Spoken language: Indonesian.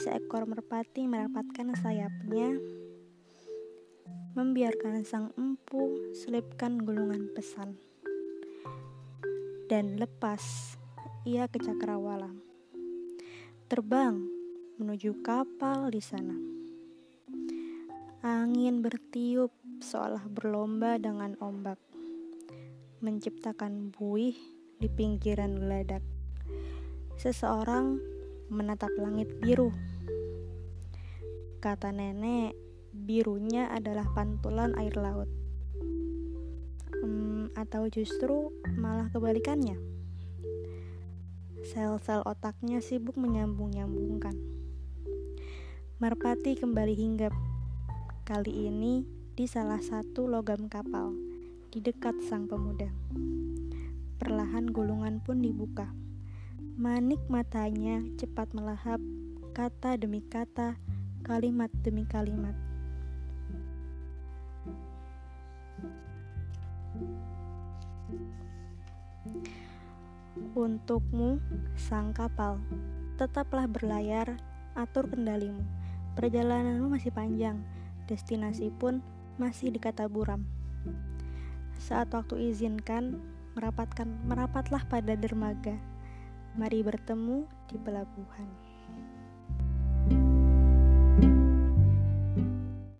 seekor merpati merapatkan sayapnya, membiarkan sang empu selipkan gulungan pesan. Dan lepas, ia ke cakrawala. Terbang menuju kapal di sana. Angin bertiup seolah berlomba dengan ombak, menciptakan buih di pinggiran geladak. Seseorang menatap langit biru. Kata nenek, birunya adalah pantulan air laut. Hmm, atau justru malah kebalikannya. Sel-sel otaknya sibuk menyambung-nyambungkan. Merpati kembali hinggap. Kali ini di salah satu logam kapal di dekat sang pemuda. Perlahan gulungan pun dibuka. Manik matanya cepat melahap kata demi kata, kalimat demi kalimat. Untukmu, sang kapal, tetaplah berlayar, atur kendalimu. Perjalananmu masih panjang, destinasi pun masih di kata buram. Saat waktu izinkan, merapatkan merapatlah pada dermaga Mari bertemu di pelabuhan.